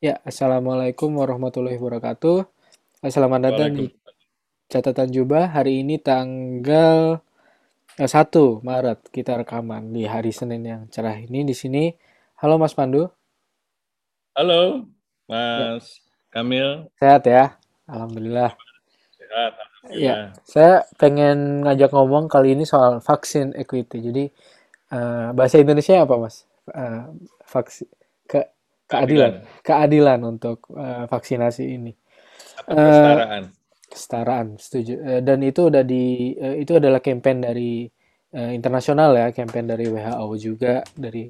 Ya, Assalamualaikum warahmatullahi wabarakatuh. Eh, Selamat datang di Waalaikumsalam. catatan Jubah. Hari ini tanggal eh, 1 Maret kita rekaman di hari Senin yang cerah ini di sini. Halo Mas Pandu. Halo, Ya, Mas Kamil. sehat ya? Alhamdulillah. Sehat, Ya, saya pengen ngajak ngomong kali ini soal vaksin equity. Jadi eh, bahasa Indonesia apa Mas? Eh, vaksin keadilan, Keadilan untuk eh, vaksinasi ini. atau Eh, kesetaraan. Kesetaraan, setuju. Eh, dan itu udah di eh, itu adalah campaign dari eh, internasional ya, campaign dari WHO juga, dari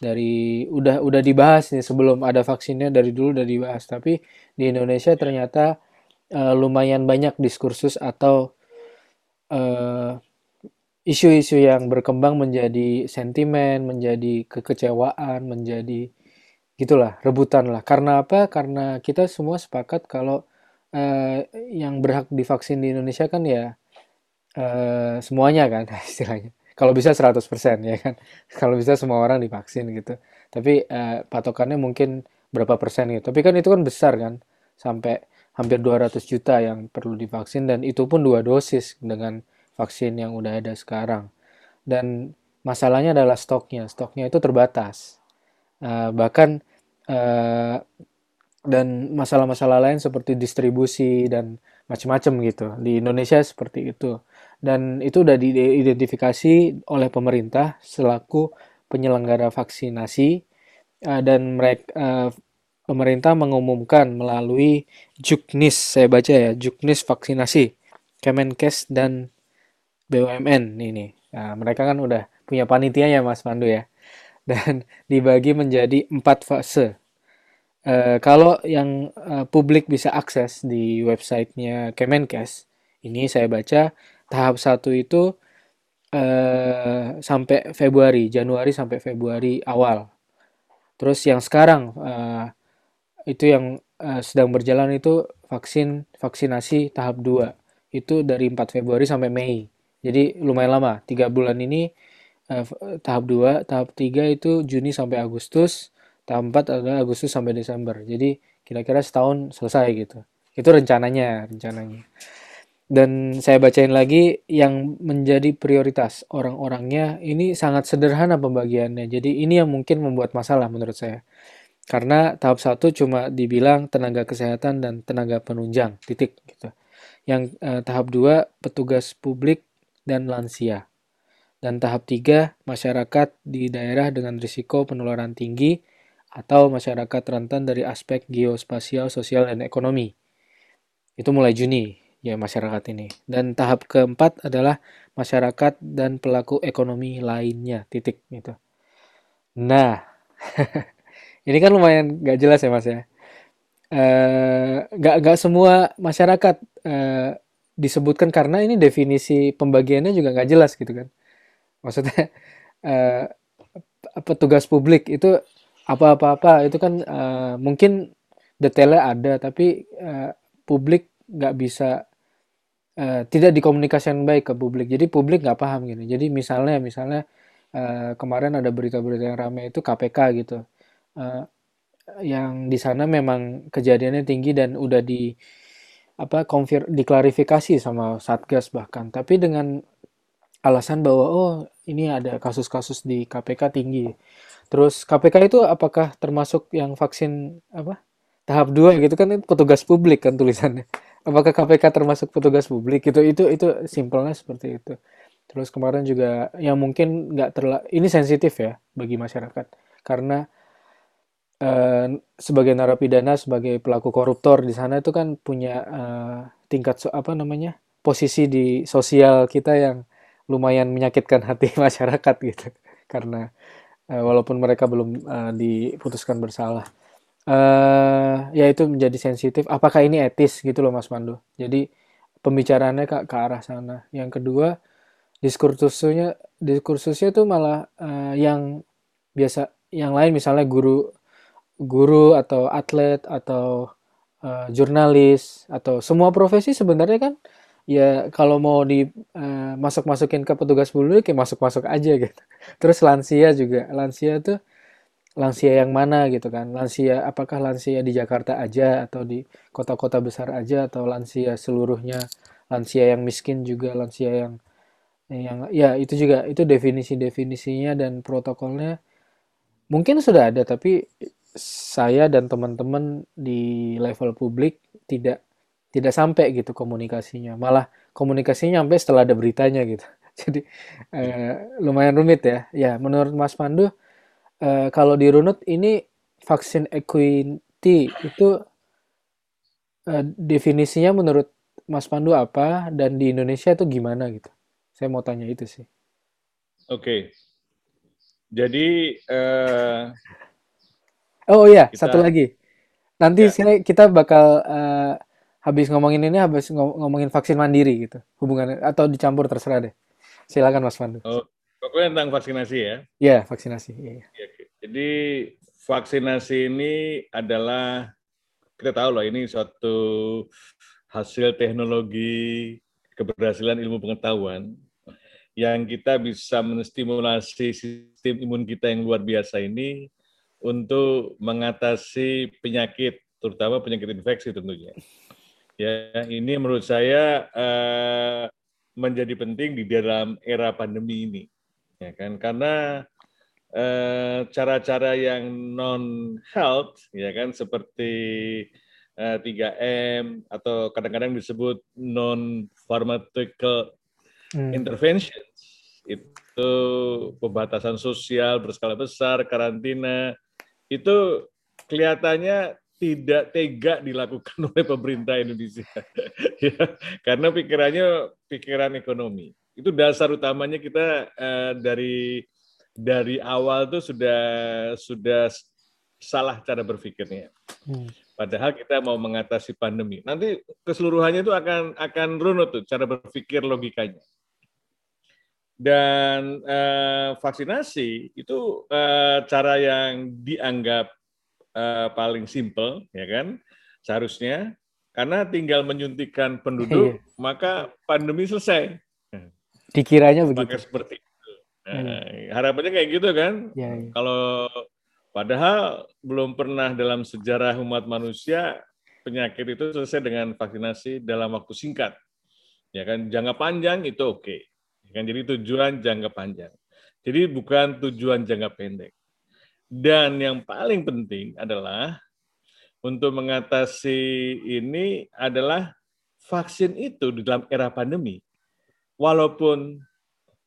dari udah udah dibahas nih sebelum ada vaksinnya dari dulu udah dibahas. Tapi di Indonesia Ya, ternyata eh, lumayan banyak diskursus atau eh, isu-isu yang berkembang menjadi sentimen, menjadi kekecewaan, menjadi gitulah rebutan lah. Karena apa? Karena kita semua sepakat kalau eh, yang berhak divaksin di Indonesia kan ya eh, semuanya kan istilahnya. Kalau bisa 100% ya kan. Kalau bisa semua orang divaksin gitu. Tapi eh, patokannya mungkin berapa persen gitu. Tapi kan itu kan besar kan. Sampai hampir 200 juta yang perlu divaksin dan itu pun dua dosis dengan vaksin yang udah ada sekarang. Dan masalahnya adalah stoknya. Stoknya itu terbatas. Eh, bahkan eh, dan masalah-masalah lain seperti distribusi dan macam-macam gitu. Di Indonesia seperti itu. Dan itu udah diidentifikasi oleh pemerintah selaku penyelenggara vaksinasi eh, dan mereka eh, pemerintah mengumumkan melalui Juknis, saya baca ya, Juknis vaksinasi, Kemenkes dan BUMN ini. Nah, mereka kan udah punya panitia ya Mas Pandu ya. Dan dibagi menjadi empat fase. Eh, kalau yang eh, publik bisa akses di websitenya Kemenkes, ini saya baca tahap satu itu eh, sampai Februari, Januari sampai Februari awal. Terus yang sekarang eh, itu yang eh, sedang berjalan itu vaksin vaksinasi tahap 2 itu dari 4 Februari sampai Mei. Jadi lumayan lama, tiga bulan ini eh, tahap 2, tahap 3 itu Juni sampai Agustus, tahap 4 adalah Agustus sampai Desember. Jadi kira-kira setahun selesai gitu. Itu rencananya, rencananya. Dan saya bacain lagi yang menjadi prioritas orang-orangnya ini sangat sederhana pembagiannya. Jadi ini yang mungkin membuat masalah menurut saya. Karena tahap satu cuma dibilang tenaga kesehatan dan tenaga penunjang, titik gitu. Yang eh, tahap dua petugas publik dan lansia. Dan tahap tiga masyarakat di daerah dengan risiko penularan tinggi atau masyarakat rentan dari aspek geospasial, sosial, dan ekonomi. Itu mulai Juni ya masyarakat ini. Dan tahap keempat adalah masyarakat dan pelaku ekonomi lainnya, titik gitu. Nah, ini kan lumayan gak jelas ya Mas ya. Eh, nggak nggak semua masyarakat eh, disebutkan karena ini definisi pembagiannya juga nggak jelas gitu kan. Maksudnya eh, petugas publik itu apa-apa-apa itu kan eh, mungkin detailnya ada tapi eh, publik nggak bisa eh, tidak dikomunikasikan baik ke publik. Jadi publik nggak paham gini. Jadi misalnya misalnya eh, kemarin ada berita-berita yang ramai itu KPK gitu. Eh, yang di sana memang kejadiannya tinggi dan udah di apa konfir diklarifikasi sama Satgas bahkan. Tapi dengan alasan bahwa oh ini ada kasus-kasus di KPK tinggi. Terus KPK itu apakah termasuk yang vaksin apa tahap 2 gitu kan petugas publik kan tulisannya. Apakah KPK termasuk petugas publik gitu? Itu itu simpelnya seperti itu. Terus kemarin juga yang mungkin nggak terlalu ini sensitif ya bagi masyarakat karena eh, sebagai narapidana sebagai pelaku koruptor di sana itu kan punya eh, tingkat apa namanya posisi di sosial kita yang lumayan menyakitkan hati masyarakat gitu. Karena eh, walaupun mereka belum eh, diputuskan bersalah. Eh ya itu menjadi sensitif. Apakah ini etis gitu loh Mas Pandu? Jadi pembicaraannya ke, ke arah sana. Yang kedua diskursusnya diskursusnya tuh malah eh, yang biasa yang lain misalnya guru guru atau atlet atau eh, jurnalis atau semua profesi sebenarnya kan ya kalau mau di eh, masuk-masukin ke petugas publik ya masuk-masuk aja gitu. Terus lansia juga. Lansia tuh lansia yang mana gitu kan lansia apakah lansia di Jakarta aja atau di kota-kota besar aja atau lansia seluruhnya lansia yang miskin juga lansia yang yang ya itu juga itu definisi-definisinya dan protokolnya mungkin sudah ada tapi saya dan teman-teman di level publik tidak tidak sampai gitu komunikasinya malah komunikasinya sampai setelah ada beritanya gitu jadi eh, lumayan rumit ya ya menurut Mas Pandu uh, kalau di runut ini vaksin equity itu uh, definisinya menurut Mas Pandu apa dan di Indonesia itu gimana gitu? Saya mau tanya itu sih. Oke. Okay. Jadi uh, Oh iya, kita... satu lagi. Nanti ya. kita bakal uh, habis ngomongin ini habis ngomongin vaksin mandiri gitu. Hubungan atau dicampur terserah deh. Silakan Mas Pandu. Oh, Pokoknya tentang vaksinasi ya. Iya, vaksinasi. Ya, ya. Jadi vaksinasi ini adalah kita tahu loh ini suatu hasil teknologi keberhasilan ilmu pengetahuan yang kita bisa menstimulasi sistem imun kita yang luar biasa ini untuk mengatasi penyakit, terutama penyakit infeksi tentunya. Ya, ini menurut saya uh, menjadi penting di dalam era pandemi ini ya kan karena eh, cara-cara eh, yang non health ya kan seperti eh, 3M atau kadang-kadang disebut non pharmaceutical hmm. interventions itu pembatasan sosial berskala besar karantina itu kelihatannya tidak tega dilakukan oleh pemerintah Indonesia ya, karena pikirannya pikiran ekonomi itu dasar utamanya kita uh, dari dari awal tuh sudah sudah salah cara berpikirnya. Hmm. Padahal kita mau mengatasi pandemi. Nanti keseluruhannya itu akan akan runut tuh cara berpikir logikanya. Dan uh, vaksinasi itu uh, cara yang dianggap uh, paling simple, ya kan? Seharusnya karena tinggal menyuntikkan penduduk, iya. maka pandemi selesai. Dikiranya begitu. Maka seperti itu. Nah, hmm. Harapannya kayak gitu kan. Ya, ya. Kalau padahal belum pernah dalam sejarah umat manusia penyakit itu selesai dengan vaksinasi dalam waktu singkat. Ya kan, jangka panjang itu oke. Okay. Ya kan, jadi tujuan jangka panjang. Jadi bukan tujuan jangka pendek. Dan yang paling penting adalah untuk mengatasi ini adalah vaksin itu di dalam era pandemi walaupun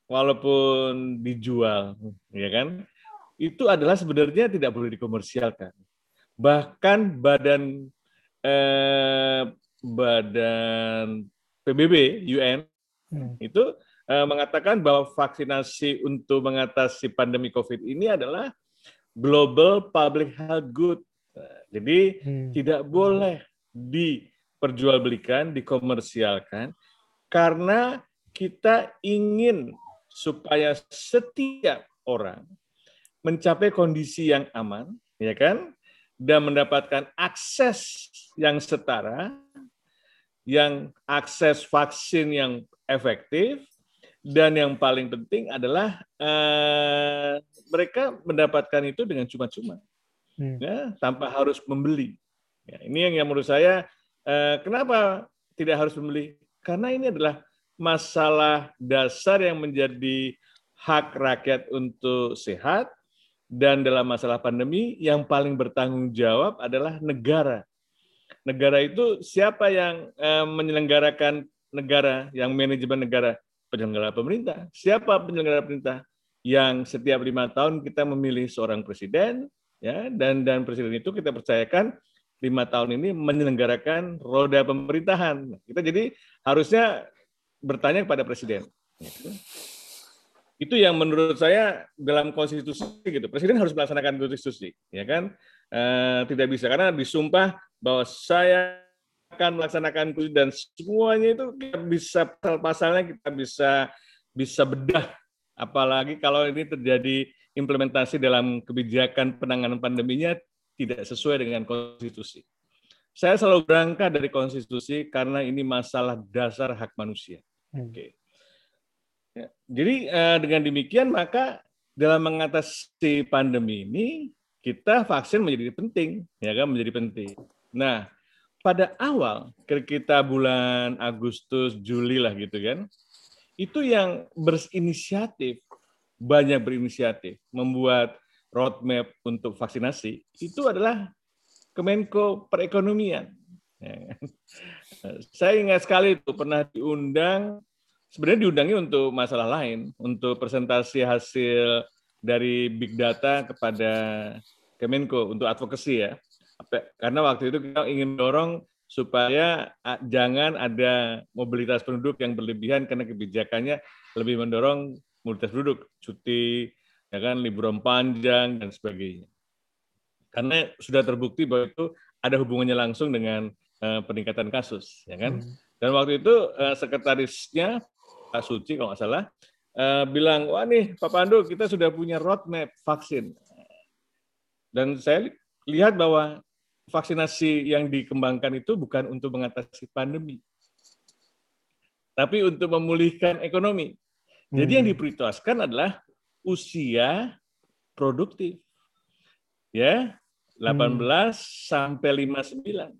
walaupun dijual, ya kan? Itu adalah sebenarnya tidak boleh dikomersialkan. Bahkan badan eh, badan PBB UN hmm. itu eh, mengatakan bahwa vaksinasi untuk mengatasi pandemi COVID ini adalah global public health good. Jadi hmm. tidak boleh diperjualbelikan, dikomersialkan karena kita ingin supaya setiap orang mencapai kondisi yang aman, ya kan, dan mendapatkan akses yang setara, yang akses vaksin yang efektif, dan yang paling penting adalah eh, mereka mendapatkan itu dengan cuma-cuma, hmm. ya, tanpa harus membeli. Ya, ini yang, yang menurut saya eh, kenapa tidak harus membeli? Karena ini adalah masalah dasar yang menjadi hak rakyat untuk sehat dan dalam masalah pandemi yang paling bertanggung jawab adalah negara. Negara itu siapa yang eh, menyelenggarakan negara, yang manajemen negara, penyelenggara pemerintah. Siapa penyelenggara pemerintah? Yang setiap lima tahun kita memilih seorang presiden, ya, dan dan presiden itu kita percayakan lima tahun ini menyelenggarakan roda pemerintahan. Kita jadi harusnya bertanya kepada presiden. Itu yang menurut saya dalam konstitusi gitu. Presiden harus melaksanakan konstitusi, ya kan? E, tidak bisa karena disumpah bahwa saya akan melaksanakan konstitusi dan semuanya itu kita bisa pasal-pasalnya kita bisa bisa bedah. Apalagi kalau ini terjadi implementasi dalam kebijakan penanganan pandeminya tidak sesuai dengan konstitusi. Saya selalu berangkat dari konstitusi karena ini masalah dasar hak manusia. Hmm. Oke. Ya, jadi uh, dengan demikian maka dalam mengatasi pandemi ini kita vaksin menjadi penting, ya kan menjadi penting. Nah, pada awal kita bulan Agustus, Juli lah gitu kan, itu yang berinisiatif banyak berinisiatif membuat roadmap untuk vaksinasi itu adalah Kemenko Perekonomian. Ya kan? Saya ingat sekali itu pernah diundang, sebenarnya diundangi untuk masalah lain, untuk presentasi hasil dari big data kepada Kemenko untuk advokasi ya. Karena waktu itu kita ingin dorong supaya jangan ada mobilitas penduduk yang berlebihan karena kebijakannya lebih mendorong mobilitas penduduk, cuti, ya kan, liburan panjang dan sebagainya. Karena sudah terbukti bahwa itu ada hubungannya langsung dengan uh, peningkatan kasus, ya kan. Hmm. Dan waktu itu uh, sekretarisnya Pak Suci kalau nggak salah uh, bilang, wah nih Pak Pandu kita sudah punya roadmap vaksin. Dan saya lihat bahwa vaksinasi yang dikembangkan itu bukan untuk mengatasi pandemi, tapi untuk memulihkan ekonomi. Jadi yang hmm. diprioritaskan adalah usia produktif. Ya, 18 hmm. sampai 59.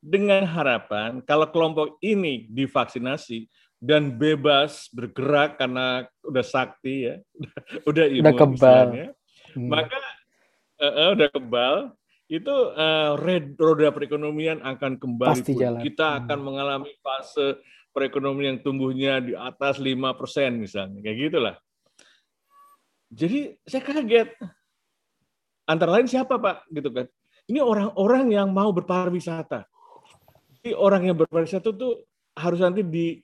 Dengan harapan kalau kelompok ini divaksinasi dan bebas bergerak karena udah sakti ya, udah imun udah kebal. hmm. maka uh, udah kebal, itu uh, roda perekonomian akan kembali. Pasti jalan. Kita hmm. akan mengalami fase perekonomian yang tumbuhnya di atas lima persen misalnya, kayak gitulah. Jadi saya kaget. Antara lain siapa Pak? Gitu kan. Ini orang-orang yang mau berpariwisata. Jadi orang yang berpariwisata itu harus nanti di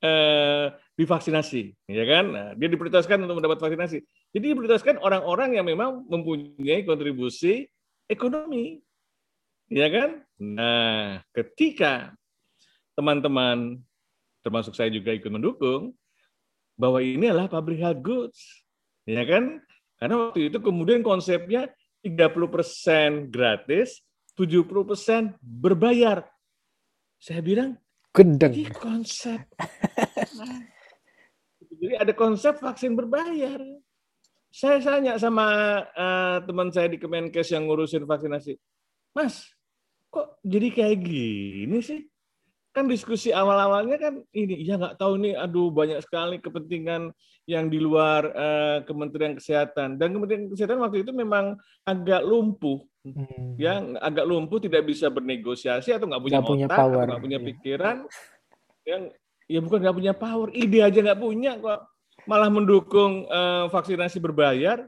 eh, divaksinasi, ya kan? Nah, dia diprioritaskan untuk mendapat vaksinasi. Jadi diprioritaskan orang-orang yang memang mempunyai kontribusi ekonomi. Ya kan? Nah, ketika teman-teman termasuk saya juga ikut mendukung bahwa ini adalah public health goods. Ya kan? Karena waktu itu kemudian konsepnya 30% gratis, 70% berbayar. Saya bilang, gendeng. Ini konsep. Jadi ada konsep vaksin berbayar. Saya tanya sama uh, teman saya di Kemenkes yang ngurusin vaksinasi, Mas, kok jadi kayak gini sih? Kan diskusi awal-awalnya kan ini, ya nggak tahu nih, aduh banyak sekali kepentingan yang di luar uh, Kementerian Kesehatan. Dan Kementerian Kesehatan waktu itu memang agak lumpuh, hmm. ya agak lumpuh, tidak bisa bernegosiasi atau nggak punya gak otak, punya power, nggak punya iya. pikiran, yang ya bukan nggak punya power, ide aja nggak punya kok malah mendukung uh, vaksinasi berbayar,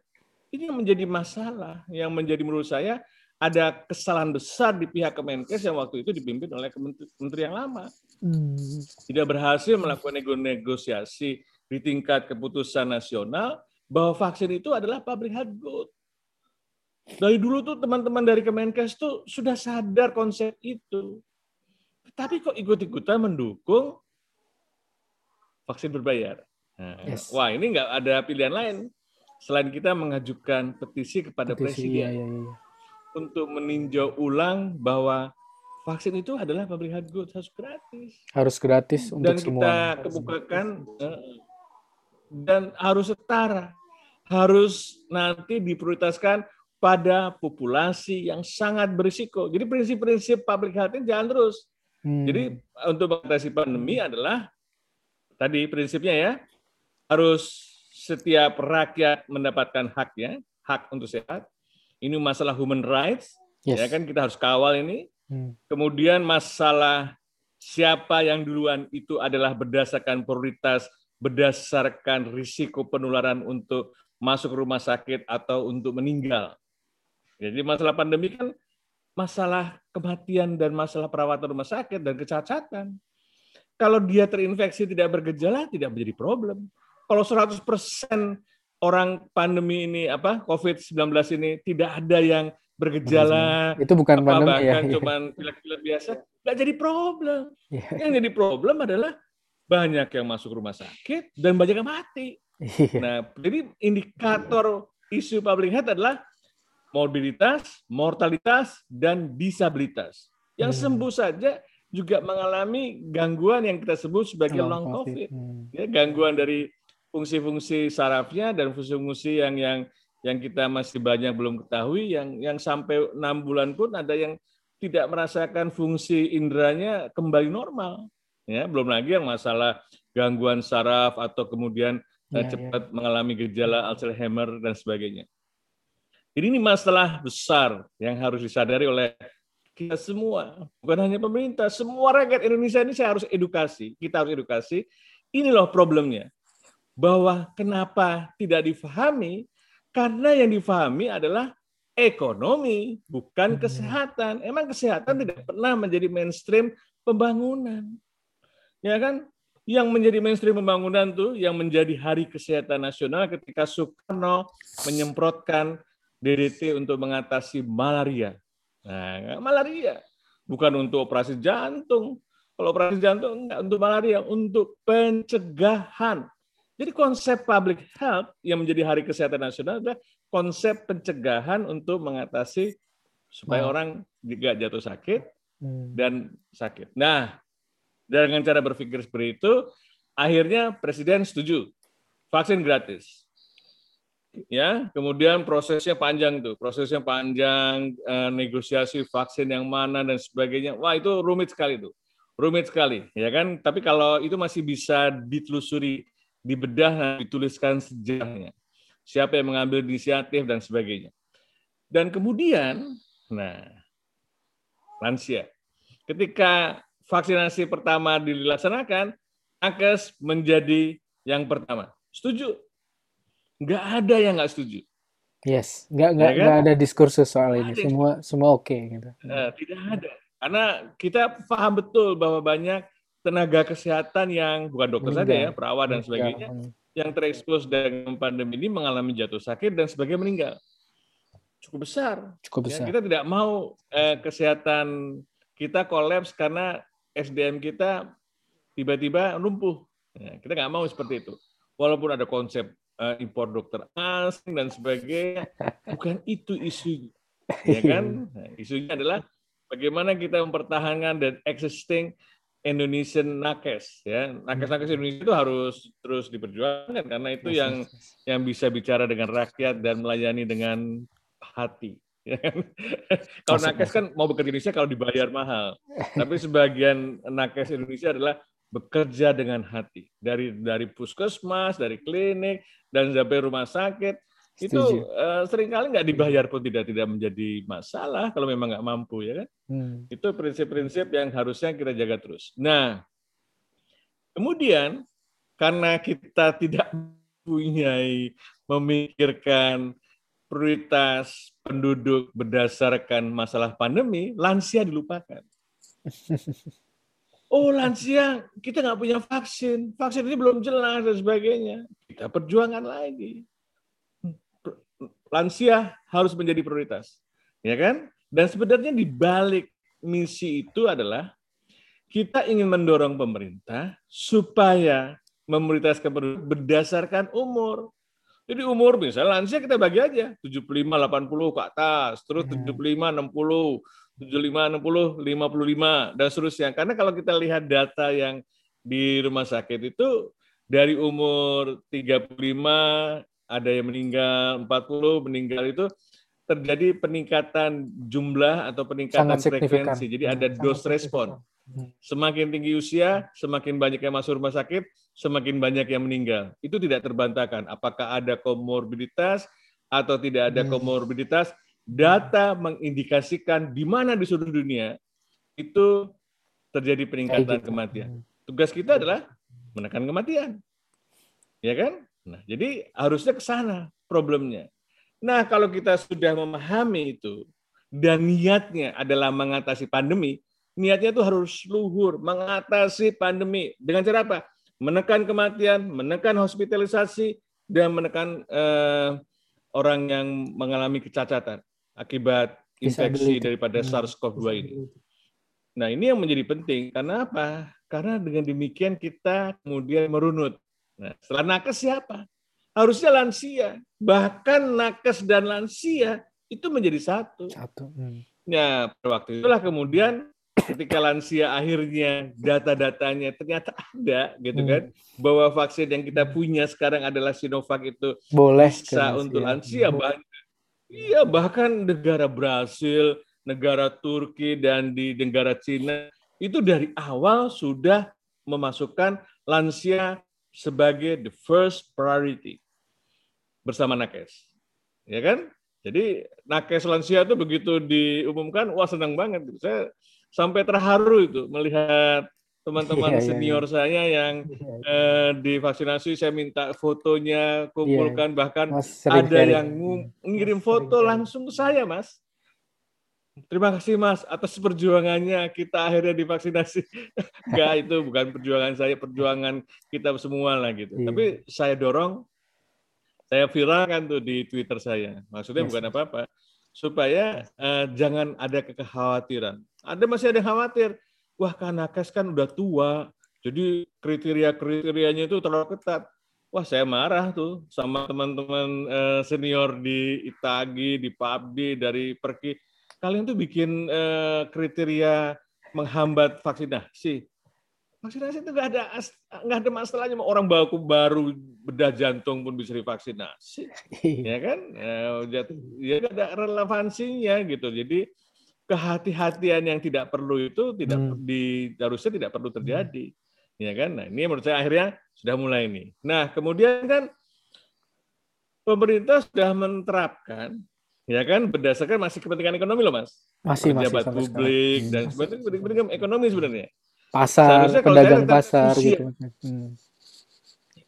ini yang menjadi masalah, yang menjadi menurut saya ada kesalahan besar di pihak Kemenkes yang waktu itu dipimpin oleh Kementerian yang lama. Hmm. Tidak berhasil melakukan negosiasi di tingkat keputusan nasional bahwa vaksin itu adalah public health good. Dari dulu tuh teman-teman dari Kemenkes tuh sudah sadar konsep itu. Tapi kok ikut-ikutan mendukung vaksin berbayar. Yes. Wah ini nggak ada pilihan lain selain kita mengajukan petisi kepada petisi, presiden iya, iya, iya. untuk meninjau ulang bahwa vaksin itu adalah public health good harus gratis. Harus gratis untuk dan semua. Dan kita kemukakan eh, dan harus setara, harus nanti diprioritaskan pada populasi yang sangat berisiko. Jadi prinsip-prinsip public health ini jalan terus. Hmm. Jadi untuk mengatasi pandemi adalah tadi prinsipnya ya harus setiap rakyat mendapatkan haknya, hak untuk sehat. Ini masalah human rights, yes. ya kan kita harus kawal ini. Hmm. Kemudian masalah siapa yang duluan itu adalah berdasarkan prioritas, berdasarkan risiko penularan untuk masuk rumah sakit atau untuk meninggal. Jadi masalah pandemi kan masalah kematian dan masalah perawatan rumah sakit dan kecacatan. Kalau dia terinfeksi tidak bergejala, tidak menjadi problem kalau 100% orang pandemi ini apa COVID-19 ini tidak ada yang bergejala itu bukan apa, pandemi bahkan ya. cuman pilek-pilek biasa nggak jadi problem ya. yang jadi problem adalah banyak yang masuk rumah sakit dan banyak yang mati ya. nah jadi indikator isu public health adalah mobilitas mortalitas dan disabilitas yang hmm. sembuh saja juga mengalami gangguan yang kita sebut sebagai long COVID, COVID. Hmm. Ya, gangguan dari fungsi-fungsi sarafnya dan fungsi-fungsi yang yang yang kita masih banyak belum ketahui, yang yang sampai enam bulan pun ada yang tidak merasakan fungsi inderanya kembali normal. Ya, belum lagi yang masalah gangguan saraf atau kemudian ya, cepat ya. mengalami gejala Alzheimer dan sebagainya. Jadi ini masalah besar yang harus disadari oleh kita semua, bukan hanya pemerintah, semua rakyat Indonesia ini saya harus edukasi, kita harus edukasi. Ini loh problemnya, bahwa kenapa tidak difahami, karena yang difahami adalah ekonomi, bukan kesehatan. Emang kesehatan tidak pernah menjadi mainstream pembangunan. Ya kan? Yang menjadi mainstream pembangunan tuh yang menjadi Hari Kesehatan Nasional ketika Soekarno menyemprotkan DDT untuk mengatasi malaria. Nah, malaria bukan untuk operasi jantung. Kalau operasi jantung enggak untuk malaria, untuk pencegahan. Jadi konsep public health yang menjadi Hari Kesehatan Nasional adalah konsep pencegahan untuk mengatasi supaya oh. orang tidak jatuh sakit hmm. dan sakit. Nah, dengan cara berpikir seperti itu, akhirnya Presiden setuju vaksin gratis ya kemudian prosesnya panjang tuh prosesnya panjang eh, negosiasi vaksin yang mana dan sebagainya wah itu rumit sekali tuh rumit sekali ya kan tapi kalau itu masih bisa ditelusuri dibedah dituliskan sejarahnya siapa yang mengambil inisiatif dan sebagainya dan kemudian nah lansia ketika vaksinasi pertama dilaksanakan nakes menjadi yang pertama setuju nggak ada yang nggak setuju. Yes, nggak nggak ya kan? ada diskursus soal ini. Semua semua oke okay, gitu. Nah, tidak ada, karena kita paham betul bahwa banyak tenaga kesehatan yang bukan dokter saja ya, perawat dan sebagainya, hmm. yang terekspos dengan pandemi ini mengalami jatuh sakit dan sebagainya meninggal. Cukup besar. Cukup ya, besar. Ya, kita tidak mau eh, kesehatan kita kolaps karena SDM kita tiba-tiba lumpuh. Ya, kita nggak mau seperti itu. Walaupun ada konsep uh, impor dokter asing dan sebagainya. Bukan itu isunya, ya kan? Nah, isunya adalah bagaimana kita mempertahankan dan existing Indonesian nakes ya. Nakes nakes Indonesia itu harus terus diperjuangkan karena itu yang yang bisa bicara dengan rakyat dan melayani dengan hati ya kan? kalau nakes kan mau bekerja di Indonesia kalau dibayar mahal. Tapi sebagian nakes Indonesia adalah bekerja dengan hati. Dari dari puskesmas, dari klinik dan sampai rumah sakit Setuju. itu uh, sering kali nggak dibayar pun tidak tidak menjadi masalah kalau memang nggak mampu ya kan. Hmm. Itu prinsip-prinsip yang harusnya kita jaga terus. Nah, kemudian karena kita tidak punya memikirkan prioritas penduduk berdasarkan masalah pandemi, lansia dilupakan. Oh lansia kita nggak punya vaksin, vaksin ini belum jelas dan sebagainya. Kita perjuangan lagi. Lansia harus menjadi prioritas, ya kan? Dan sebenarnya di balik misi itu adalah kita ingin mendorong pemerintah supaya memprioritaskan berdasarkan umur. Jadi umur misalnya lansia kita bagi aja 75 80 ke atas, terus 75 60, 75, 60, 55, dan seterusnya. Karena kalau kita lihat data yang di rumah sakit itu dari umur 35 ada yang meninggal, 40 meninggal itu terjadi peningkatan jumlah atau peningkatan frekuensi. Jadi ada dose respon. Hmm. Semakin tinggi usia, semakin banyak yang masuk rumah sakit, semakin banyak yang meninggal. Itu tidak terbantahkan. Apakah ada komorbiditas atau tidak ada hmm. komorbiditas, data mengindikasikan di mana di seluruh dunia itu terjadi peningkatan kematian. Hmm. Tugas kita adalah menekan kematian. Ya kan? Nah, jadi harusnya ke sana problemnya. Nah, kalau kita sudah memahami itu dan niatnya adalah mengatasi pandemi, niatnya itu harus luhur, mengatasi pandemi dengan cara apa? Menekan kematian, menekan hospitalisasi dan menekan eh, orang yang mengalami kecacatan akibat infeksi daripada hmm. SARS-CoV-2 ini. Nah, ini yang menjadi penting. Karena apa? Karena dengan demikian kita kemudian merunut. Nah, setelah nakes siapa? Harusnya lansia. Bahkan nakes dan lansia itu menjadi satu. Satu. Hmm. Pada waktu itulah kemudian ketika lansia akhirnya data-datanya ternyata ada gitu hmm. kan bahwa vaksin yang kita punya sekarang adalah Sinovac itu boleh bisa untuk lansia bahkan iya bahkan negara Brasil, negara Turki dan di negara Cina itu dari awal sudah memasukkan lansia sebagai the first priority bersama nakes. Ya kan? Jadi nakes lansia itu begitu diumumkan, wah senang banget. Saya sampai terharu itu melihat teman-teman yeah, iya, senior yeah, saya yang yeah, yeah. Eh, divaksinasi saya minta fotonya kumpulkan yeah. bahkan mas, ada yang ngirim foto langsung ke saya mas terima kasih mas atas perjuangannya kita akhirnya divaksinasi enggak itu bukan perjuangan saya perjuangan kita semua lah gitu yeah. tapi saya dorong saya viralkan tuh di Twitter saya maksudnya yes. bukan apa-apa supaya uh, jangan ada kekhawatiran. Ada masih ada yang khawatir, wah kan nakes kan udah tua, jadi kriteria-kriterianya itu terlalu ketat. Wah saya marah tuh sama teman-teman uh, senior di Itagi, di PABDI, dari Perki. Kalian tuh bikin uh, kriteria menghambat vaksinasi. Vaksinasi itu nggak ada nggak ada masalahnya orang baku baru bedah jantung pun bisa divaksinasi. Ya kan? Ya, ya ada relevansinya gitu. Jadi kehati-hatian yang tidak perlu itu tidak hmm. di harusnya tidak perlu terjadi. Hmm. ya kan? Nah ini menurut saya akhirnya sudah mulai ini nah kemudian kan pemerintah sudah menerapkan ya kan berdasarkan masih kepentingan ekonomi loh mas. Masih pejabat masih, publik sekarang. dan sebagainya kepentingan ekonomi sebenarnya. Pasar pedagang pasar gitu hmm.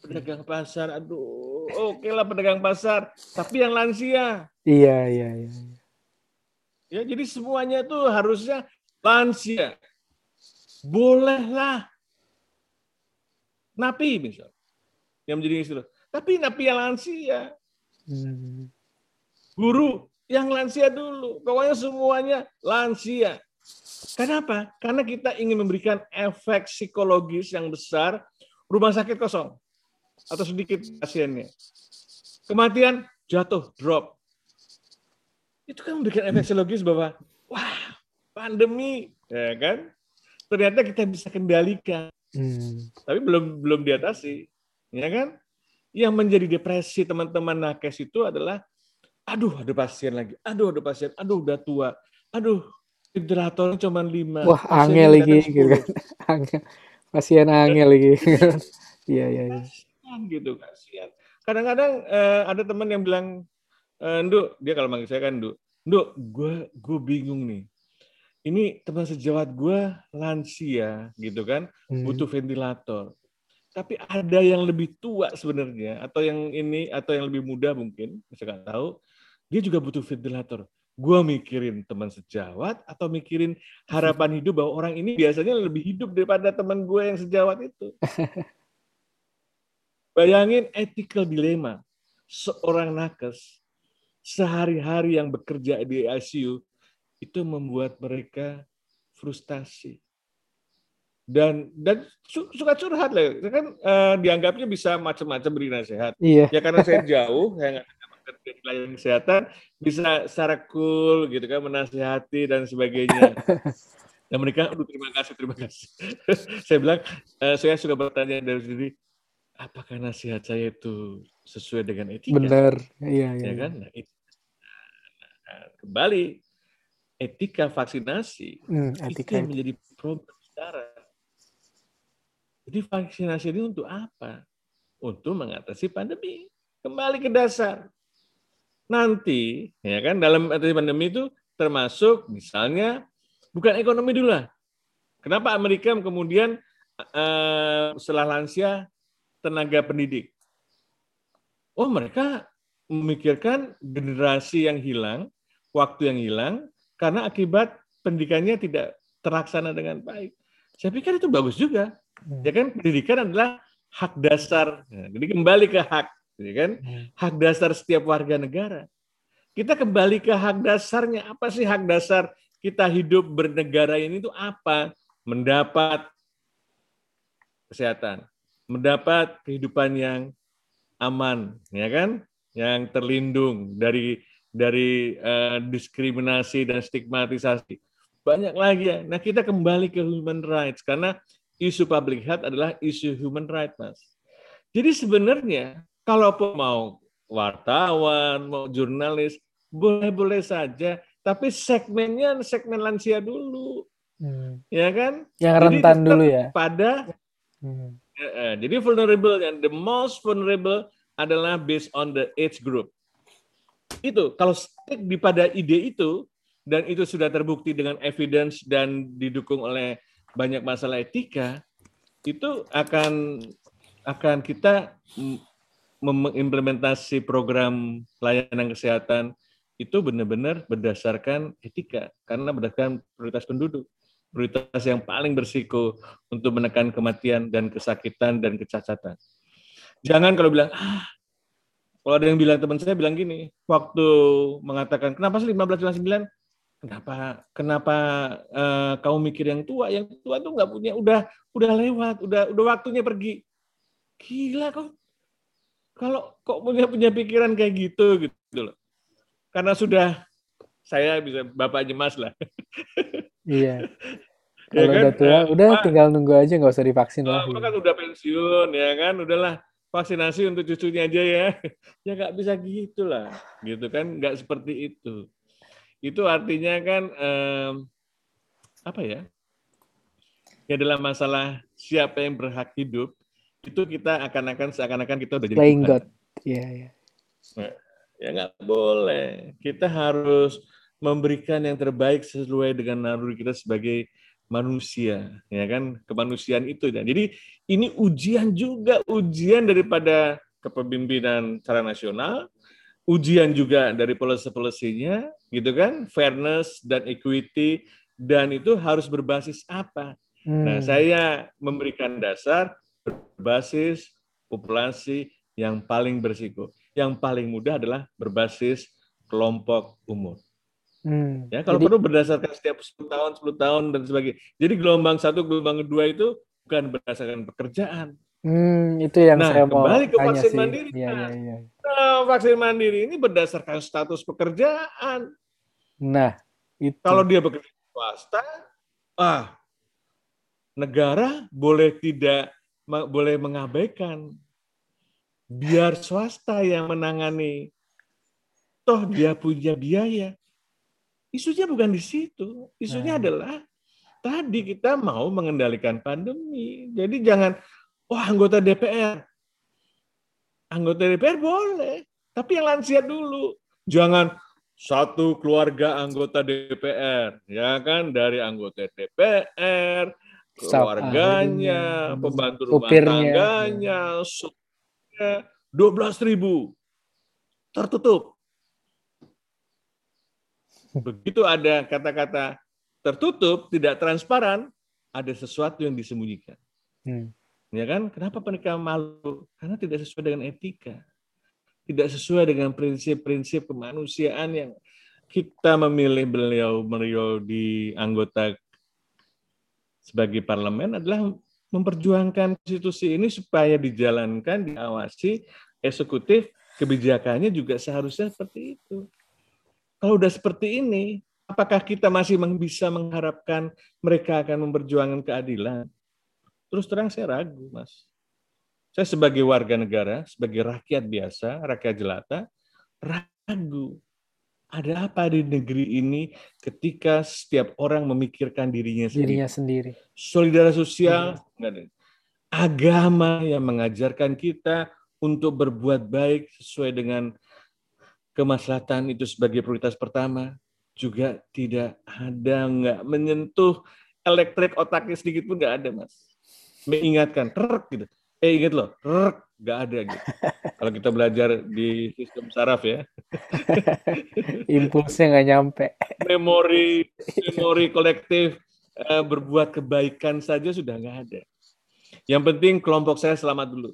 pedagang pasar aduh oke okay lah pedagang pasar tapi yang lansia. Iya iya iya. Ya jadi semuanya tuh harusnya lansia. Bolehlah. Napi misal. Yang menjadi istilah tapi napi yang lansia. Hmm. guru yang lansia dulu pokoknya semuanya lansia Kenapa? Karena kita ingin memberikan efek psikologis yang besar, rumah sakit kosong atau sedikit pasiennya. Kematian jatuh, drop. Itu kan memberikan efek psikologis bahwa wah, pandemi, ya kan? Ternyata kita bisa kendalikan. Hmm. Tapi belum belum diatasi, ya kan? Yang menjadi depresi teman-teman nakes itu adalah aduh ada pasien lagi, aduh ada pasien, aduh udah tua, aduh ventilatornya cuma lima. Wah, angel lagi gitu kan. angel. Pasien angel lagi. Iya, iya, iya. gitu kasihan. Kadang-kadang uh, ada teman yang bilang, Nduk, dia kalau manggil saya kan Nduk, Nduk, gue gue bingung nih. Ini teman sejawat gue lansia gitu kan, hmm. butuh ventilator. Tapi ada yang lebih tua sebenarnya, atau yang ini, atau yang lebih muda mungkin, saya nggak tahu, dia juga butuh ventilator. Gue mikirin teman sejawat atau mikirin harapan hidup bahwa orang ini biasanya lebih hidup daripada teman gue yang sejawat itu. Bayangin ethical dilema seorang nakes sehari-hari yang bekerja di ICU itu membuat mereka frustasi. Dan dan suka curhat lah. Kan uh, dianggapnya bisa macam-macam beri nasihat. Iya. ya karena saya jauh saya nggak dari pelayanan kesehatan bisa secara cool gitu kan menasihati dan sebagainya. Dan mereka, aduh terima kasih, terima kasih. saya bilang, uh, saya suka bertanya dari diri, apakah nasihat saya itu sesuai dengan etika? Benar, iya, iya. Ya kan? Nah, itu. Nah, kembali, etika vaksinasi hmm, etika itu yang menjadi problem sekarang. Jadi vaksinasi ini untuk apa? Untuk mengatasi pandemi. Kembali ke dasar nanti ya kan dalam pandemi itu termasuk misalnya bukan ekonomi dulu lah. Kenapa Amerika kemudian uh, setelah lansia tenaga pendidik? Oh mereka memikirkan generasi yang hilang, waktu yang hilang karena akibat pendidikannya tidak terlaksana dengan baik. Saya pikir itu bagus juga. Hmm. Ya kan pendidikan adalah hak dasar. Nah, jadi kembali ke hak ya kan? Hmm. Hak dasar setiap warga negara. Kita kembali ke hak dasarnya. Apa sih hak dasar kita hidup bernegara ini itu apa? Mendapat kesehatan, mendapat kehidupan yang aman, ya kan? Yang terlindung dari dari uh, diskriminasi dan stigmatisasi. banyak lagi ya. Nah kita kembali ke human rights karena isu public health adalah isu human rights, mas. Jadi sebenarnya kalau mau wartawan, mau jurnalis, boleh-boleh saja, tapi segmennya segmen lansia dulu, hmm. ya kan? Yang rentan jadi, dulu ya. Pada, hmm. ya, jadi vulnerable kan, the most vulnerable adalah based on the age group. Itu kalau stick di pada ide itu dan itu sudah terbukti dengan evidence dan didukung oleh banyak masalah etika, itu akan akan kita mengimplementasi program pelayanan kesehatan itu benar-benar berdasarkan etika karena berdasarkan prioritas penduduk prioritas yang paling bersiko untuk menekan kematian dan kesakitan dan kecacatan. Jangan kalau bilang, ah, kalau ada yang bilang teman saya bilang gini, waktu mengatakan kenapa sih 15 Kenapa kenapa uh, kamu mikir yang tua? Yang tua tuh nggak punya, udah udah lewat, udah udah waktunya pergi. Gila kok. Kalau kok punya punya pikiran kayak gitu gitu loh. Karena sudah saya bisa bapaknya Mas lah. Iya. Ya Kalau ya kan? udah tua, udah tinggal nunggu aja nggak usah divaksin lah. kan udah pensiun ya kan, udahlah vaksinasi untuk cucunya aja ya. Ya nggak bisa gitu lah, gitu kan, nggak seperti itu. Itu artinya kan eh, apa ya? Ya dalam masalah siapa yang berhak hidup, itu kita akan-akan seakan-akan kita udah jadi Playing God. Iya, iya. Nah, ya nggak boleh. Kita harus memberikan yang terbaik sesuai dengan naluri kita sebagai manusia, ya kan kemanusiaan itu. Dan jadi ini ujian juga ujian daripada kepemimpinan secara nasional, ujian juga dari policy-policy-nya, gitu kan, fairness dan equity, dan itu harus berbasis apa? Nah, hmm. Nah, saya memberikan dasar berbasis populasi yang paling bersiko. Yang paling mudah adalah berbasis kelompok umur. Hmm, ya kalau jadi, perlu berdasarkan setiap 10 tahun, 10 tahun dan sebagainya. Jadi gelombang satu, gelombang kedua itu bukan berdasarkan pekerjaan. Hmm, itu yang nah, saya mau kembali ke vaksin sih. mandiri. Ya, ya, ya. Nah, vaksin mandiri ini berdasarkan status pekerjaan. Nah, itu. Kalau dia bekerja swasta, ah, negara boleh tidak boleh mengabaikan. Biar swasta yang menangani. Toh dia punya biaya Isunya bukan di situ. Isunya nah. adalah tadi kita mau mengendalikan pandemi. Jadi jangan, wah oh, anggota DPR. Anggota DPR boleh, tapi yang lansia dulu. Jangan satu keluarga anggota DPR, ya kan dari anggota DPR, keluarganya, pembantu rumah tangganya, dua belas ribu tertutup. Begitu ada kata-kata tertutup, tidak transparan, ada sesuatu yang disembunyikan. Hmm. Ya kan? Kenapa mereka malu? Karena tidak sesuai dengan etika. Tidak sesuai dengan prinsip-prinsip kemanusiaan yang kita memilih beliau beliau di anggota sebagai parlemen adalah memperjuangkan konstitusi ini supaya dijalankan, diawasi, eksekutif kebijakannya juga seharusnya seperti itu. Kalau udah seperti ini, apakah kita masih bisa mengharapkan mereka akan memperjuangkan keadilan? Terus terang saya ragu, Mas. Saya sebagai warga negara, sebagai rakyat biasa, rakyat jelata, ragu. Ada apa di negeri ini ketika setiap orang memikirkan dirinya sendiri? Dirinya sendiri. Solidaritas sosial, hmm. agama yang mengajarkan kita untuk berbuat baik sesuai dengan kemaslahatan itu sebagai prioritas pertama juga tidak ada nggak menyentuh elektrik otaknya sedikit pun nggak ada mas mengingatkan rek gitu eh ingat loh rek nggak ada gitu. Kalau kita belajar di sistem saraf ya. Impulsnya nggak nyampe. Memori memori kolektif eh, berbuat kebaikan saja sudah nggak ada. Yang penting kelompok saya selamat dulu.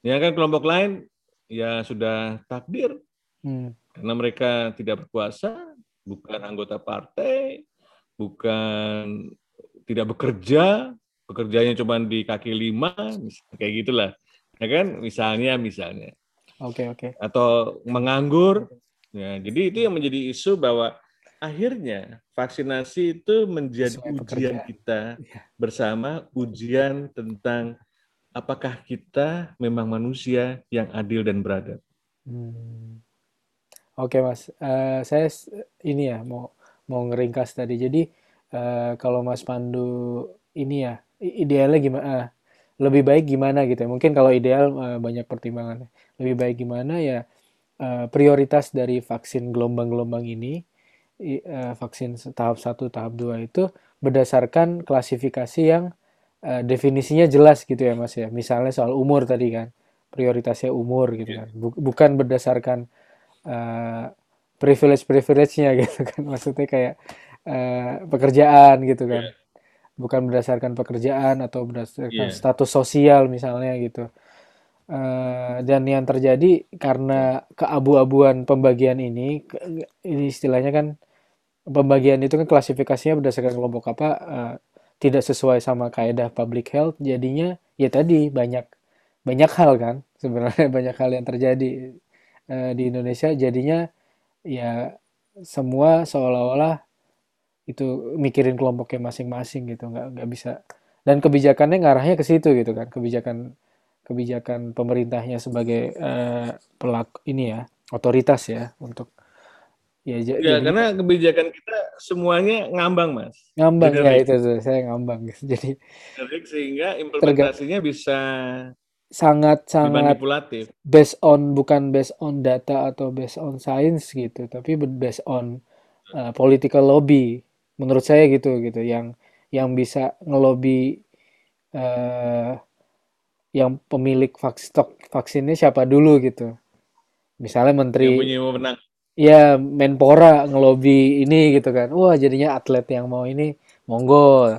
Ya kan kelompok lain ya sudah takdir. Hmm. karena mereka tidak berkuasa, bukan anggota partai, bukan tidak bekerja, bekerjanya cuma di kaki lima, kayak gitulah, ya kan? Misalnya, misalnya. Oke okay, oke. Okay. Atau menganggur, ya. Jadi itu yang menjadi isu bahwa akhirnya vaksinasi itu menjadi ujian pekerjaan. kita Iya. bersama, ujian tentang apakah kita memang manusia yang adil dan beradab. Hmm. Oke Mas, Eh, saya ini ya mau mau ngeringkas tadi. Jadi eh, kalau Mas Pandu ini ya idealnya gimana? lebih baik gimana gitu ya? Mungkin kalau ideal eh, banyak pertimbangannya. Lebih baik gimana ya? eh, prioritas dari vaksin gelombang-gelombang ini, eh, vaksin tahap 1, tahap 2 itu berdasarkan klasifikasi yang eh, definisinya jelas gitu ya Mas ya. Misalnya soal umur tadi kan, prioritasnya umur gitu kan. Bu- bukan berdasarkan eh, privilege-privilege-nya gitu kan. Maksudnya kayak eh, pekerjaan gitu kan. Iya. Bukan berdasarkan pekerjaan atau berdasarkan Iya. status sosial misalnya gitu. Eh, dan yang terjadi karena keabu-abuan pembagian ini, ke- ini istilahnya kan pembagian itu kan klasifikasinya berdasarkan kelompok apa eh, tidak sesuai sama kaedah public health, jadinya ya tadi banyak banyak hal kan sebenarnya banyak hal yang terjadi eh, di Indonesia, jadinya ya semua seolah-olah itu mikirin kelompoknya masing-masing gitu, nggak nggak bisa dan kebijakannya ngarahnya ke situ gitu kan, kebijakan kebijakan pemerintahnya sebagai eh, pelaku ini ya otoritas ya untuk ya Ya, jadi karena kebijakan kita semuanya ngambang, Mas. ngambang ya itu tuh saya ngambang jadi Generik sehingga implementasinya bisa sangat sangat dimanipulatif. based on bukan based on data atau based on science gitu tapi based on uh, political lobby menurut saya gitu gitu. Yang yang bisa ngelobi uh, yang pemilik vaks stok vaksinnya siapa dulu gitu. Misalnya Yang menteri punya wewenang. ya Menpora ngelobi ini gitu kan. Wah jadinya atlet yang mau ini monggo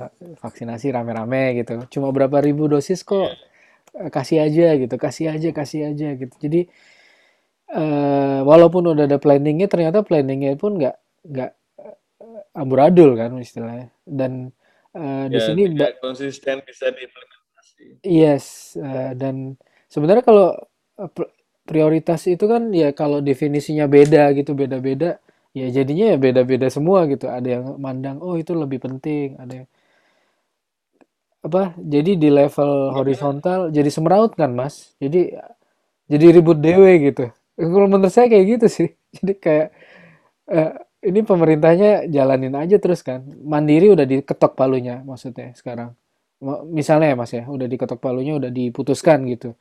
vaksinasi rame-rame gitu. Cuma berapa ribu dosis kok Eh, kasih aja gitu kasih aja kasih aja gitu. Jadi eh, walaupun udah ada planningnya ternyata planningnya pun nggak nggak eh, amburadul kan istilahnya. Dan di Ya, sini ba- tidak konsisten bisa diimplementasi. yes eh, dan sebenarnya kalau eh, pr- prioritas itu kan ya kalau definisinya beda gitu beda-beda ya jadinya ya beda-beda semua gitu. Ada yang mandang oh itu lebih penting. Ada yang apa jadi di level horizontal jadi semeraut kan mas? Jadi jadi ribut dewe gitu. Kalau menurut saya kayak gitu sih. Jadi kayak ini pemerintahnya jalanin aja terus kan mandiri udah diketok palunya maksudnya sekarang misalnya ya mas ya udah diketok palunya udah diputuskan gitu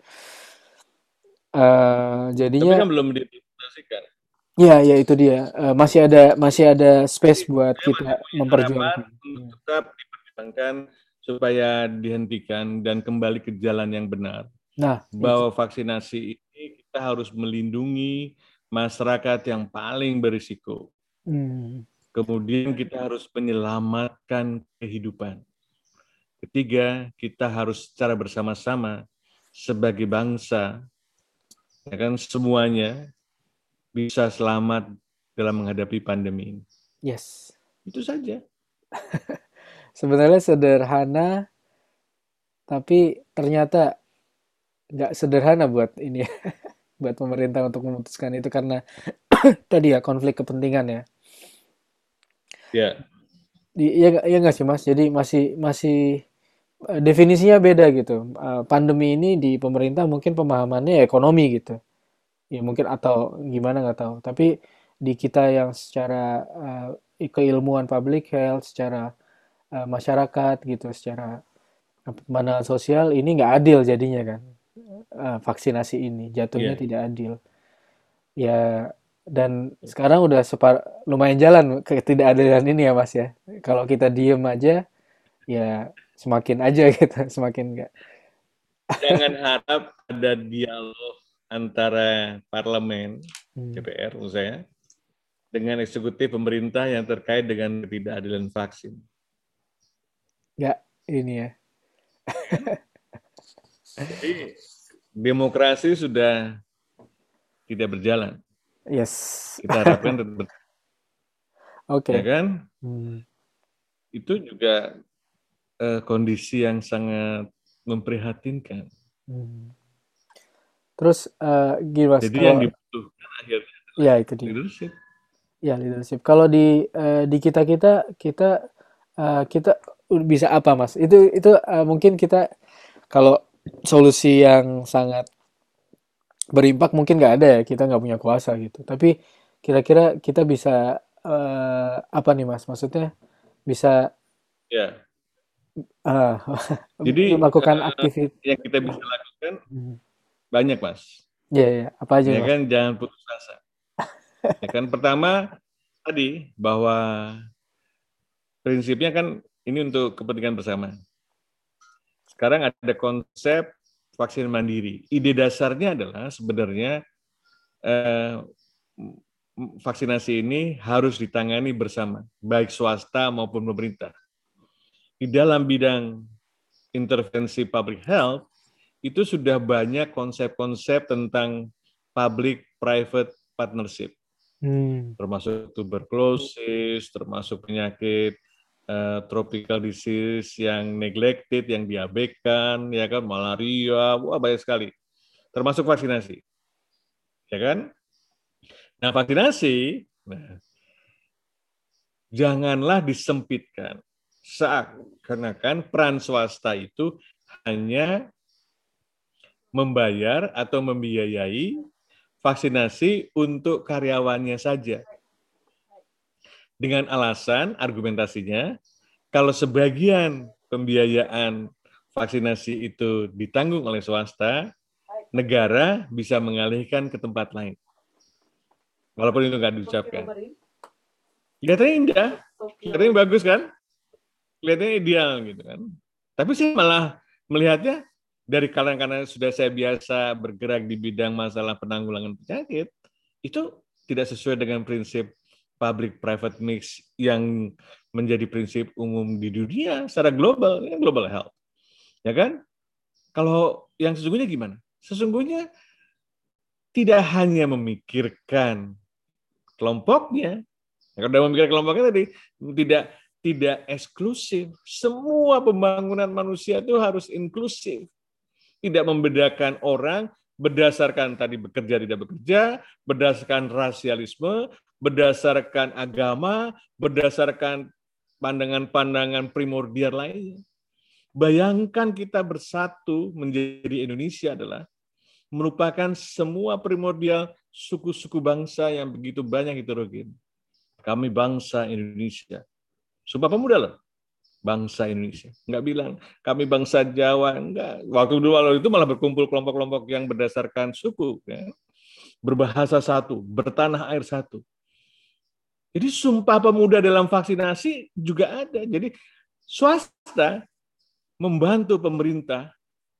Tapi jadinya kan belum diimplementasikan. ya ya itu dia Eh, masih ada masih ada space buat Saya kita memperjuangkan tetap diperjuangkan supaya dihentikan dan kembali ke jalan yang benar. nah itu Bahwa vaksinasi ini kita harus melindungi masyarakat yang paling berisiko. Hmm, Kemudian kita harus menyelamatkan kehidupan. Ketiga, kita harus secara bersama-sama sebagai bangsa, ya kan semuanya bisa selamat dalam menghadapi pandemi ini. yes Itu saja. sebenarnya sederhana tapi ternyata nggak sederhana buat ini ya, buat pemerintah untuk memutuskan itu karena tadi ya konflik kepentingan ya. Ya, Di, ya nggak ya nggak sih Mas. Jadi masih masih eh, definisinya beda gitu. Eh, pandemi ini di pemerintah mungkin pemahamannya ya ekonomi gitu. Ya mungkin atau gimana nggak tahu. Tapi di kita yang secara eh, keilmuan public health, secara eh, masyarakat gitu, secara pandangan sosial ini nggak adil jadinya kan. Eh, vaksinasi ini jatuhnya ya. tidak adil. Ya dan sekarang udah separ lumayan jalan ketidakadilan ini ya Mas ya. Kalau kita diem aja ya semakin aja gitu, semakin enggak. Jangan harap ada dialog antara parlemen, Hmm. DPR saya, dengan eksekutif pemerintah yang terkait dengan ketidakadilan vaksin. Nggak ini ya. Jadi demokrasi sudah tidak berjalan. Yes. Kita harapkan tetap Oke. ya kan? Hmm. Itu juga eh, kondisi yang sangat memprihatinkan. Hmm. Terus eh, gini Mas, Jadi yang kalau dibutuhkan akhirnya ya itu dia. leadership. Ya, leadership. Kalau di eh, di kita kita kita eh, kita bisa apa, Mas? Itu itu eh, mungkin kita kalau solusi yang sangat berimpak mungkin nggak ada ya. Kita nggak punya kuasa gitu. Tapi kira-kira kita bisa eh, apa nih, Mas? Maksudnya bisa Ya. eh, Jadi melakukan eh, aktivitas. yang kita bisa lakukan banyak, Mas. Ya, ya. Apa aja, Ya Mas? kan jangan putus asa. Ya kan pertama tadi bahwa prinsipnya kan ini untuk kepentingan bersama. Sekarang ada konsep vaksin mandiri. Ide dasarnya adalah sebenarnya eh, vaksinasi ini harus ditangani bersama, baik swasta maupun pemerintah. Di dalam bidang intervensi public health, itu sudah banyak konsep-konsep tentang public-private partnership, Hmm. termasuk tuberkulosis, termasuk penyakit uh, tropical disease yang neglected, yang diabaikan, ya kan, malaria, wah banyak sekali, termasuk vaksinasi, ya kan? Nah vaksinasi, nah, janganlah disempitkan, seakan-akan peran swasta itu hanya membayar atau membiayai vaksinasi untuk karyawannya saja. Dengan alasan argumentasinya, kalau sebagian pembiayaan vaksinasi itu ditanggung oleh swasta, negara bisa mengalihkan ke tempat lain. Walaupun itu nggak diucapkan. Kelihatannya indah, kelihatannya bagus kan? Kelihatannya ideal gitu kan. Tapi sih malah melihatnya dari karena sudah saya biasa bergerak di bidang masalah penanggulangan penyakit, itu tidak sesuai dengan prinsip public-private mix yang menjadi prinsip umum di dunia secara global, ya global health. Ya kan? Kalau yang sesungguhnya gimana? Sesungguhnya tidak hanya memikirkan kelompoknya, kalau sudah memikirkan kelompoknya tadi tidak tidak eksklusif. Semua pembangunan manusia itu harus inklusif tidak membedakan orang berdasarkan tadi bekerja tidak bekerja, berdasarkan rasialisme, berdasarkan agama, berdasarkan pandangan-pandangan primordial lainnya. Bayangkan kita bersatu menjadi Indonesia adalah merupakan semua primordial suku-suku bangsa yang begitu banyak heterogen. Kami bangsa Indonesia. Sumpah pemuda loh bangsa Indonesia. Enggak bilang kami bangsa Jawa, enggak. Waktu dulu waktu itu malah berkumpul kelompok-kelompok yang berdasarkan suku, ya. berbahasa satu, bertanah air satu. Jadi sumpah pemuda dalam vaksinasi juga ada. Jadi swasta membantu pemerintah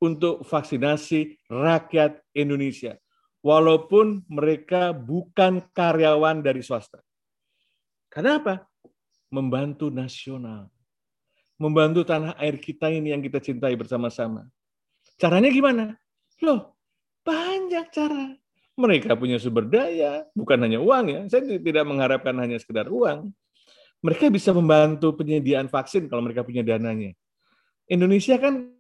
untuk vaksinasi rakyat Indonesia, walaupun mereka bukan karyawan dari swasta. Kenapa? Membantu nasional membantu tanah air kita ini yang kita cintai bersama-sama. Caranya gimana? Loh, banyak cara. Mereka punya sumber daya, bukan hanya uang ya. Saya tidak mengharapkan hanya sekedar uang. Mereka bisa membantu penyediaan vaksin kalau mereka punya dananya. Indonesia kan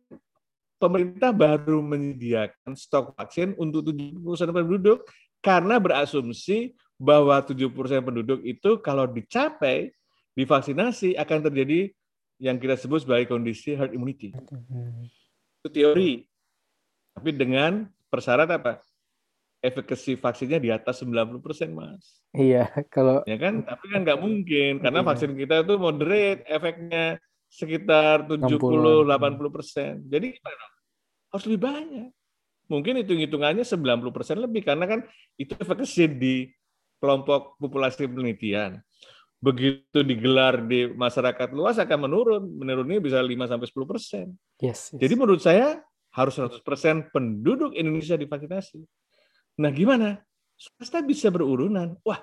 pemerintah baru menyediakan stok vaksin untuk 70% penduduk karena berasumsi bahwa 70% penduduk itu kalau dicapai divaksinasi akan terjadi yang kita sebut sebagai kondisi herd immunity. Itu teori. Tapi dengan persyarat apa? Efekasi vaksinnya di atas 90%, Mas. Iya, kalau ya kan? Tapi kan nggak mungkin karena iya. vaksin kita itu moderate, efeknya sekitar 70 80 persen. Jadi gimana? Harus lebih banyak. Mungkin hitung-hitungannya 90 persen lebih karena kan itu efekasi di kelompok populasi penelitian begitu digelar di masyarakat luas akan menurun, menurunnya bisa 5 sampai 10 persen. Yes, yes. Jadi menurut saya harus 100 persen penduduk Indonesia divaksinasi. Nah gimana? Swasta bisa berurunan. Wah,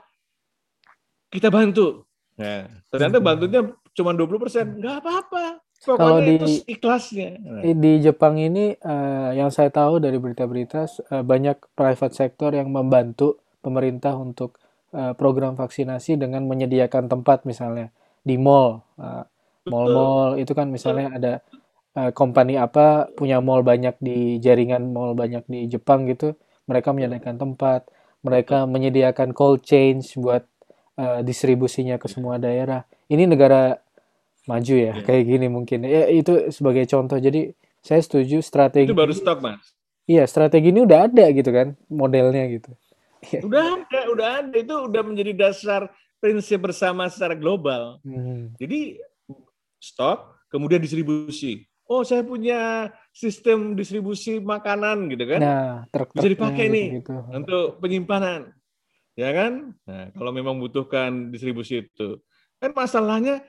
kita bantu. Nah, ternyata bantunya cuma 20 persen. Nggak apa-apa. Pokoknya Kalau di, itu ikhlasnya. Nah. Di Jepang ini, uh, yang saya tahu dari berita-berita, uh, banyak private sector yang membantu pemerintah untuk Eh, program vaksinasi dengan menyediakan tempat misalnya di mall, uh, mall-mall itu kan misalnya ada uh, company apa punya mall banyak di jaringan mall banyak di Jepang gitu, mereka menyediakan tempat, mereka menyediakan cold chain buat uh, distribusinya ke semua daerah. Ini negara maju ya, yeah. kayak gini mungkin. Ya itu sebagai contoh. Jadi saya setuju strategi. Itu baru stok, Mas. Iya, strategi ini udah ada gitu kan, modelnya gitu. Iya. Udah ada, udah ada. Itu udah menjadi dasar prinsip bersama secara global. Hmm. Jadi stok, kemudian distribusi. Oh, saya punya sistem distribusi makanan gitu kan. Nah, truk bisa dipakai gitu, nih gitu. untuk penyimpanan. Ya kan? Nah, kalau memang butuhkan distribusi itu. Kan masalahnya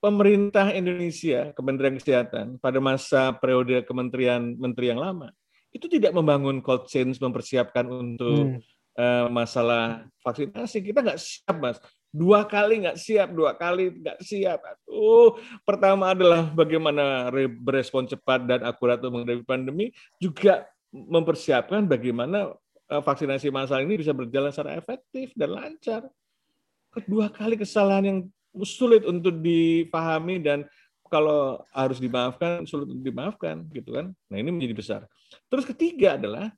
pemerintah Indonesia, Kementerian Kesehatan pada masa periode kementerian menteri yang lama itu tidak membangun cold chain mempersiapkan untuk hmm. uh, masalah vaksinasi. Kita nggak siap, Mas. Dua kali nggak siap, dua kali nggak siap. Aduh, pertama adalah bagaimana berespon cepat dan akurat untuk menghadapi pandemi, juga mempersiapkan bagaimana uh, vaksinasi massal ini bisa berjalan secara efektif dan lancar. Kedua kali kesalahan yang sulit untuk dipahami dan kalau harus dimaafkan sulit untuk dimaafkan gitu kan. Nah, ini menjadi besar. Terus ketiga adalah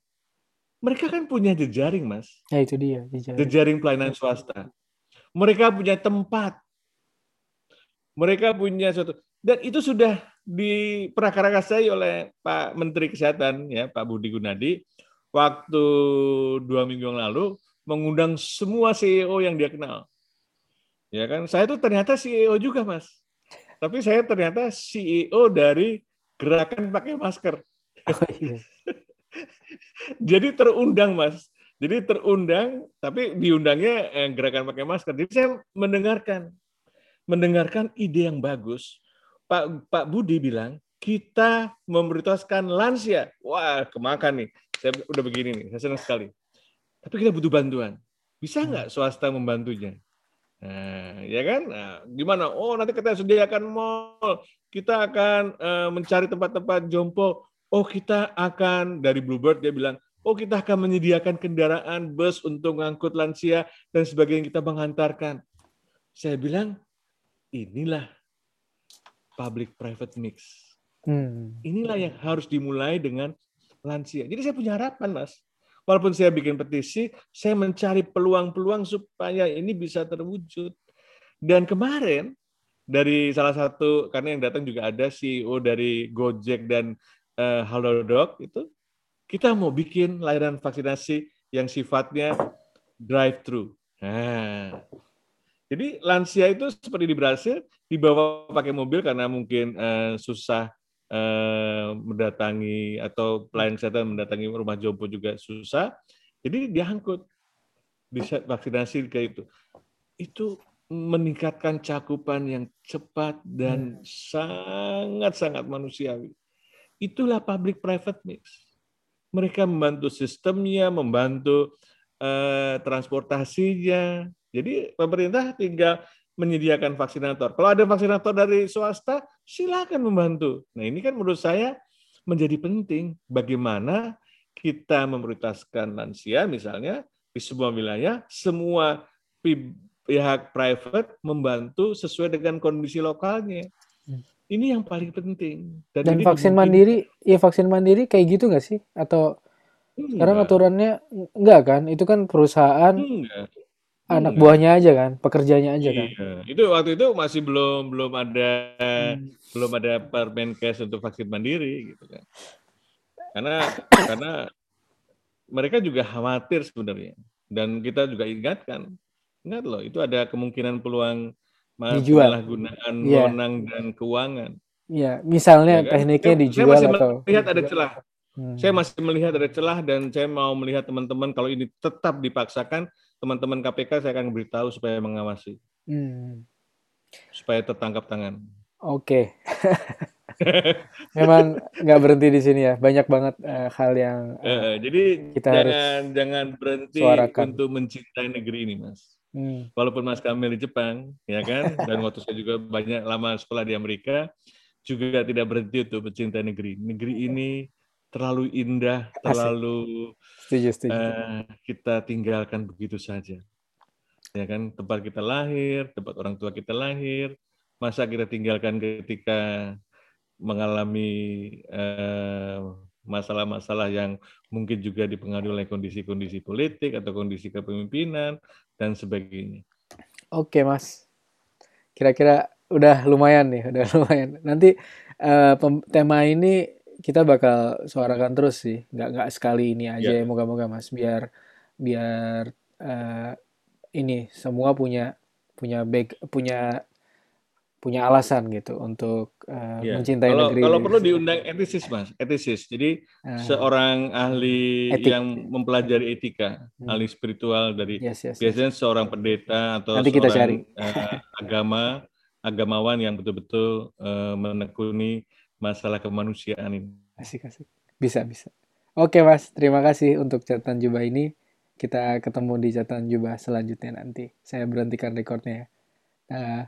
mereka kan punya jejaring, Mas. Ya itu dia, jejaring. Jejaring pelayanan swasta. Mereka punya tempat. Mereka punya suatu dan itu sudah diprakarakasai oleh Pak Menteri Kesehatan ya, Pak Budi Gunadi waktu dua minggu yang lalu mengundang semua CEO yang dia kenal. Ya kan, saya tuh ternyata CEO juga, Mas. Tapi saya ternyata CEO dari gerakan pakai masker. Oh, iya. Jadi terundang, Mas. Jadi terundang, tapi diundangnya eh, gerakan pakai masker. Jadi saya mendengarkan, mendengarkan ide yang bagus. Pak Pak Budi bilang kita memprioritaskan lansia. Wah, kemakan nih. Saya udah begini nih, saya senang sekali. Tapi kita butuh bantuan. Bisa nggak swasta membantunya? Nah, ya kan? Nah, gimana? Oh, nanti kita sediakan mall. Kita akan uh, mencari tempat-tempat jompo. Oh, kita akan dari Bluebird dia bilang, oh kita akan menyediakan kendaraan bus untuk mengangkut lansia dan sebagainya kita menghantarkan. Saya bilang, inilah public private mix. Hmm. Inilah yang harus dimulai dengan lansia. Jadi saya punya harapan, Mas walaupun saya bikin petisi, saya mencari peluang-peluang supaya ini bisa terwujud. Dan kemarin dari salah satu karena yang datang juga ada CEO dari Gojek dan uh, Halodoc itu kita mau bikin layanan vaksinasi yang sifatnya drive thru. Nah, jadi lansia itu seperti di Brasil dibawa pakai mobil karena mungkin uh, susah Eh, mendatangi atau pelayan kesehatan mendatangi rumah jompo juga susah. Jadi diangkut bisa vaksinasi kayak itu. Itu meningkatkan cakupan yang cepat dan hmm. sangat-sangat manusiawi. Itulah public private mix. Mereka membantu sistemnya, membantu eh, transportasinya. Jadi pemerintah tinggal menyediakan vaksinator. Kalau ada vaksinator dari swasta, silakan membantu. Nah ini kan menurut saya menjadi penting bagaimana kita memprioritaskan lansia misalnya di semua wilayah, semua pihak private membantu sesuai dengan kondisi lokalnya. Ini yang paling penting. Dan, Dan vaksin mandiri, ya vaksin mandiri kayak gitu nggak sih? Atau enggak. sekarang aturannya enggak kan? Itu kan perusahaan enggak anak buahnya aja kan, pekerjanya aja kan. iya. kan. Itu waktu itu masih belum belum ada hmm. belum ada Permenkes untuk vaksin mandiri gitu kan. Karena karena mereka juga khawatir sebenarnya dan kita juga ingatkan. Ingat loh, itu ada kemungkinan peluang penyalahgunaan yeah. wewenang dan keuangan. Iya, misalnya ya kan? tekniknya saya, dijual saya masih atau melihat ada celah. Hmm. Saya masih melihat ada celah dan saya mau melihat teman-teman kalau ini tetap dipaksakan teman-teman KPK saya akan beritahu supaya mengawasi. Hmm. Supaya tertangkap tangan. Oke. Okay. Memang nggak berhenti di sini ya. Banyak banget uh, hal yang uh, uh, jadi kita jangan harus jangan berhenti suarakan. untuk mencintai negeri ini, Mas. Hmm. Walaupun Mas Kamil di Jepang, ya kan, dan waktu saya juga banyak lama sekolah di Amerika, juga tidak berhenti untuk mencintai negeri. Negeri ini terlalu indah, terlalu setuju, setuju. Uh, kita tinggalkan begitu saja. Ya kan, tempat kita lahir, tempat orang tua kita lahir, masa kita tinggalkan ketika mengalami eh, masalah-masalah yang mungkin juga dipengaruhi oleh kondisi-kondisi politik atau kondisi kepemimpinan dan sebagainya. Oke mas, kira-kira udah lumayan nih, udah lumayan. Nanti uh, tema ini kita bakal suarakan terus sih, nggak nggak sekali ini aja ya, moga-moga mas, biar biar uh, ini semua punya punya back punya punya alasan gitu untuk uh, ya. mencintai kalau, negeri. Kalau perlu diundang etisis mas, etisis. Jadi uh, seorang ahli etik. yang mempelajari etika, hmm. ahli spiritual dari yes, yes, biasanya yes. seorang pendeta atau Nanti kita seorang cari. Uh, agama agamawan yang betul-betul uh, menekuni masalah kemanusiaan ini. Asik asik. Bisa bisa. Oke mas, terima kasih untuk catatan jubah ini. Kita ketemu di catatan jubah selanjutnya nanti. Saya berhentikan rekornya ya. Uh,